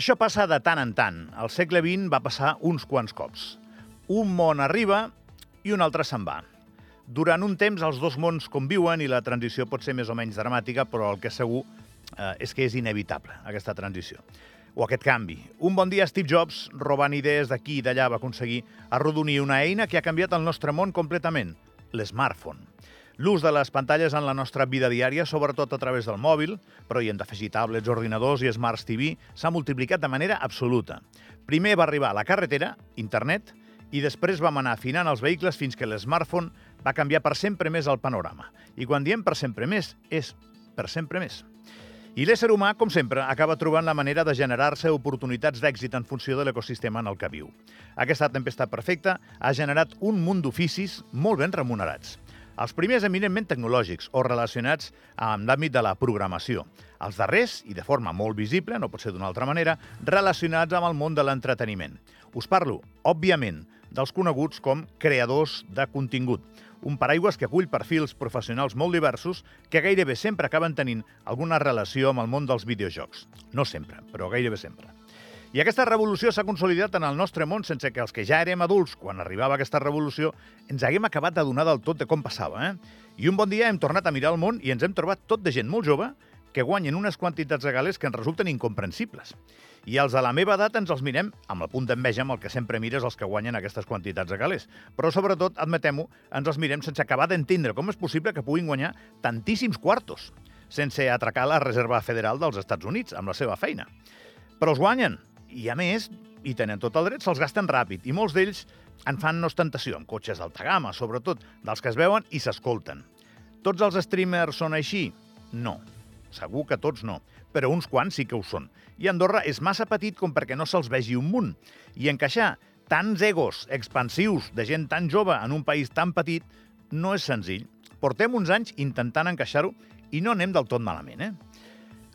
Això passa de tant en tant. Al segle XX va passar uns quants cops. Un món arriba i un altre se'n va. Durant un temps els dos mons conviuen i la transició pot ser més o menys dramàtica, però el que segur eh, és que és inevitable, aquesta transició. O aquest canvi. Un bon dia Steve Jobs, robant idees d'aquí i d'allà, va aconseguir arrodonir una eina que ha canviat el nostre món completament, l'smartphone. L'ús de les pantalles en la nostra vida diària, sobretot a través del mòbil, però hi hem d'afegir tablets, ordinadors i Smart TV, s'ha multiplicat de manera absoluta. Primer va arribar la carretera, internet, i després vam anar afinant els vehicles fins que l'smartphone va canviar per sempre més el panorama. I quan diem per sempre més, és per sempre més. I l'ésser humà, com sempre, acaba trobant la manera de generar-se oportunitats d'èxit en funció de l'ecosistema en el que viu. Aquesta tempesta perfecta ha generat un munt d'oficis molt ben remunerats. Els primers eminentment tecnològics o relacionats amb l'àmbit de la programació. Els darrers, i de forma molt visible, no pot ser d'una altra manera, relacionats amb el món de l'entreteniment. Us parlo, òbviament, dels coneguts com creadors de contingut, un paraigües que acull perfils professionals molt diversos que gairebé sempre acaben tenint alguna relació amb el món dels videojocs. No sempre, però gairebé sempre. I aquesta revolució s'ha consolidat en el nostre món sense que els que ja érem adults, quan arribava aquesta revolució, ens haguem acabat d'adonar del tot de com passava. Eh? I un bon dia hem tornat a mirar el món i ens hem trobat tot de gent molt jove que guanyen unes quantitats de galers que ens resulten incomprensibles. I els de la meva edat ens els mirem amb el punt d'enveja amb el que sempre mires els que guanyen aquestes quantitats de galers. Però, sobretot, admetem-ho, ens els mirem sense acabar d'entendre com és possible que puguin guanyar tantíssims quartos sense atracar la Reserva Federal dels Estats Units amb la seva feina. Però els guanyen, i a més, i tenen tot el dret, se'ls gasten ràpid, i molts d'ells en fan ostentació, amb cotxes d'alta gamma, sobretot, dels que es veuen i s'escolten. Tots els streamers són així? No. Segur que tots no, però uns quants sí que ho són. I Andorra és massa petit com perquè no se'ls vegi un munt. I encaixar tants egos expansius de gent tan jove en un país tan petit no és senzill. Portem uns anys intentant encaixar-ho i no anem del tot malament, eh?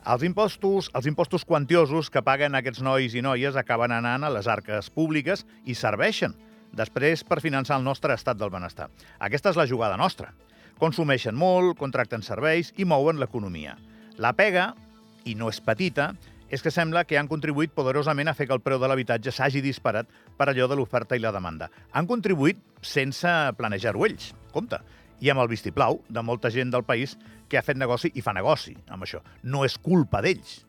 Els impostos, els impostos quantiosos que paguen aquests nois i noies acaben anant a les arques públiques i serveixen després per finançar el nostre estat del benestar. Aquesta és la jugada nostra. Consumeixen molt, contracten serveis i mouen l'economia. La pega, i no és petita, és que sembla que han contribuït poderosament a fer que el preu de l'habitatge s'hagi disparat per allò de l'oferta i la demanda. Han contribuït sense planejar-ho ells, compte, i amb el vistiplau de molta gent del país que ha fet negoci i fa negoci amb això. No és culpa d'ells.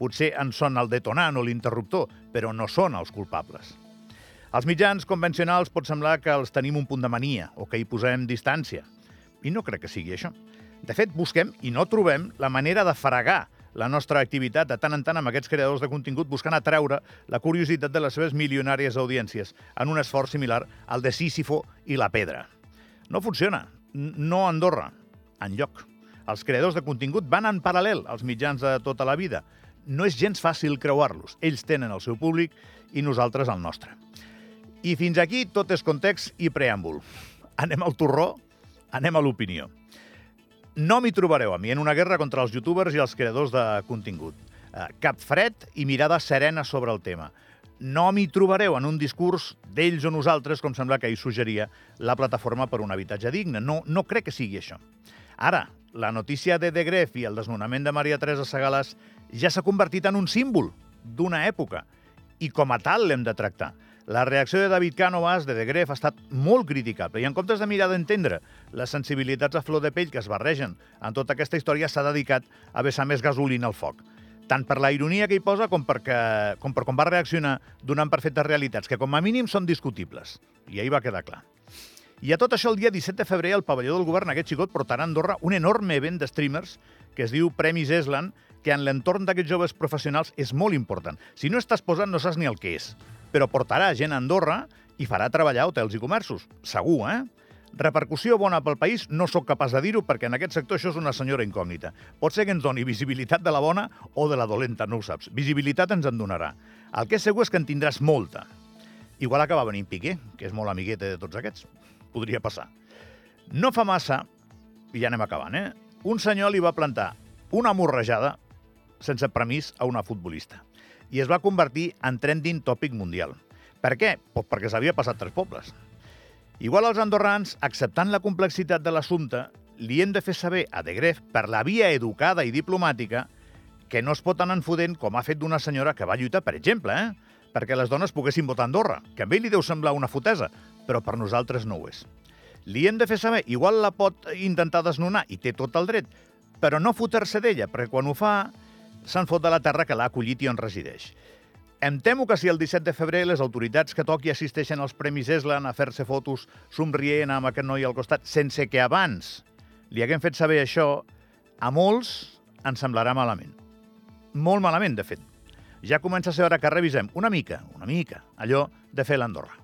Potser en són el detonant o l'interruptor, però no són els culpables. Els mitjans convencionals pot semblar que els tenim un punt de mania o que hi posem distància. I no crec que sigui això. De fet, busquem i no trobem la manera de fregar la nostra activitat de tant en tant amb aquests creadors de contingut buscant atreure la curiositat de les seves milionàries audiències en un esforç similar al de Sísifo i la pedra. No funciona. No a Andorra. En lloc. Els creadors de contingut van en paral·lel als mitjans de tota la vida. No és gens fàcil creuar-los. Ells tenen el seu públic i nosaltres el nostre. I fins aquí tot és context i preàmbul. Anem al torró, anem a l'opinió. No m'hi trobareu a mi en una guerra contra els youtubers i els creadors de contingut. Eh, cap fred i mirada serena sobre el tema. No m'hi trobareu en un discurs d'ells o nosaltres, com sembla que hi suggeria la plataforma per un habitatge digne. No, no crec que sigui això. Ara, la notícia de De Gref i el desnonament de Maria Teresa Segalàs ja s'ha convertit en un símbol d'una època i com a tal l'hem de tractar. La reacció de David Cánovas, de De Gref, ha estat molt criticable i en comptes de mirar d'entendre les sensibilitats a flor de pell que es barregen en tota aquesta història s'ha dedicat a vessar més gasolina al foc tant per la ironia que hi posa com, perquè, com per com va reaccionar donant per fetes realitats, que com a mínim són discutibles. I ahir va quedar clar. I a tot això, el dia 17 de febrer, al pavelló del govern, aquest xicot portarà a Andorra un enorme event de streamers que es diu Premis Eslan, que en l'entorn d'aquests joves professionals és molt important. Si no estàs posant, no saps ni el que és però portarà gent a Andorra i farà treballar hotels i comerços. Segur, eh? Repercussió bona pel país, no sóc capaç de dir-ho perquè en aquest sector això és una senyora incògnita. Pot ser que ens doni visibilitat de la bona o de la dolenta, no ho saps. Visibilitat ens en donarà. El que és segur és que en tindràs molta. Igual acaba venint Piqué, que és molt amiguete de tots aquests. Podria passar. No fa massa, i ja anem acabant, eh? Un senyor li va plantar una morrejada sense permís a una futbolista i es va convertir en trending tòpic mundial. Per què? Pues perquè s'havia passat tres pobles. Igual els andorrans, acceptant la complexitat de l'assumpte, li hem de fer saber a De Gref, per la via educada i diplomàtica, que no es pot anar enfudent com ha fet d'una senyora que va lluitar, per exemple, eh? perquè les dones poguessin votar a Andorra, que a ell li deu semblar una fotesa, però per nosaltres no ho és. Li hem de fer saber, igual la pot intentar desnonar i té tot el dret, però no fotre-se d'ella, perquè quan ho fa se'n fot de la terra que l'ha acollit i on resideix. Em temo que si el 17 de febrer les autoritats que toqui assisteixen als Premis Eslan a fer-se fotos somrient amb aquest noi al costat, sense que abans li haguem fet saber això, a molts ens semblarà malament. Molt malament, de fet. Ja comença a ser hora que revisem una mica, una mica, allò de fer l'Andorra.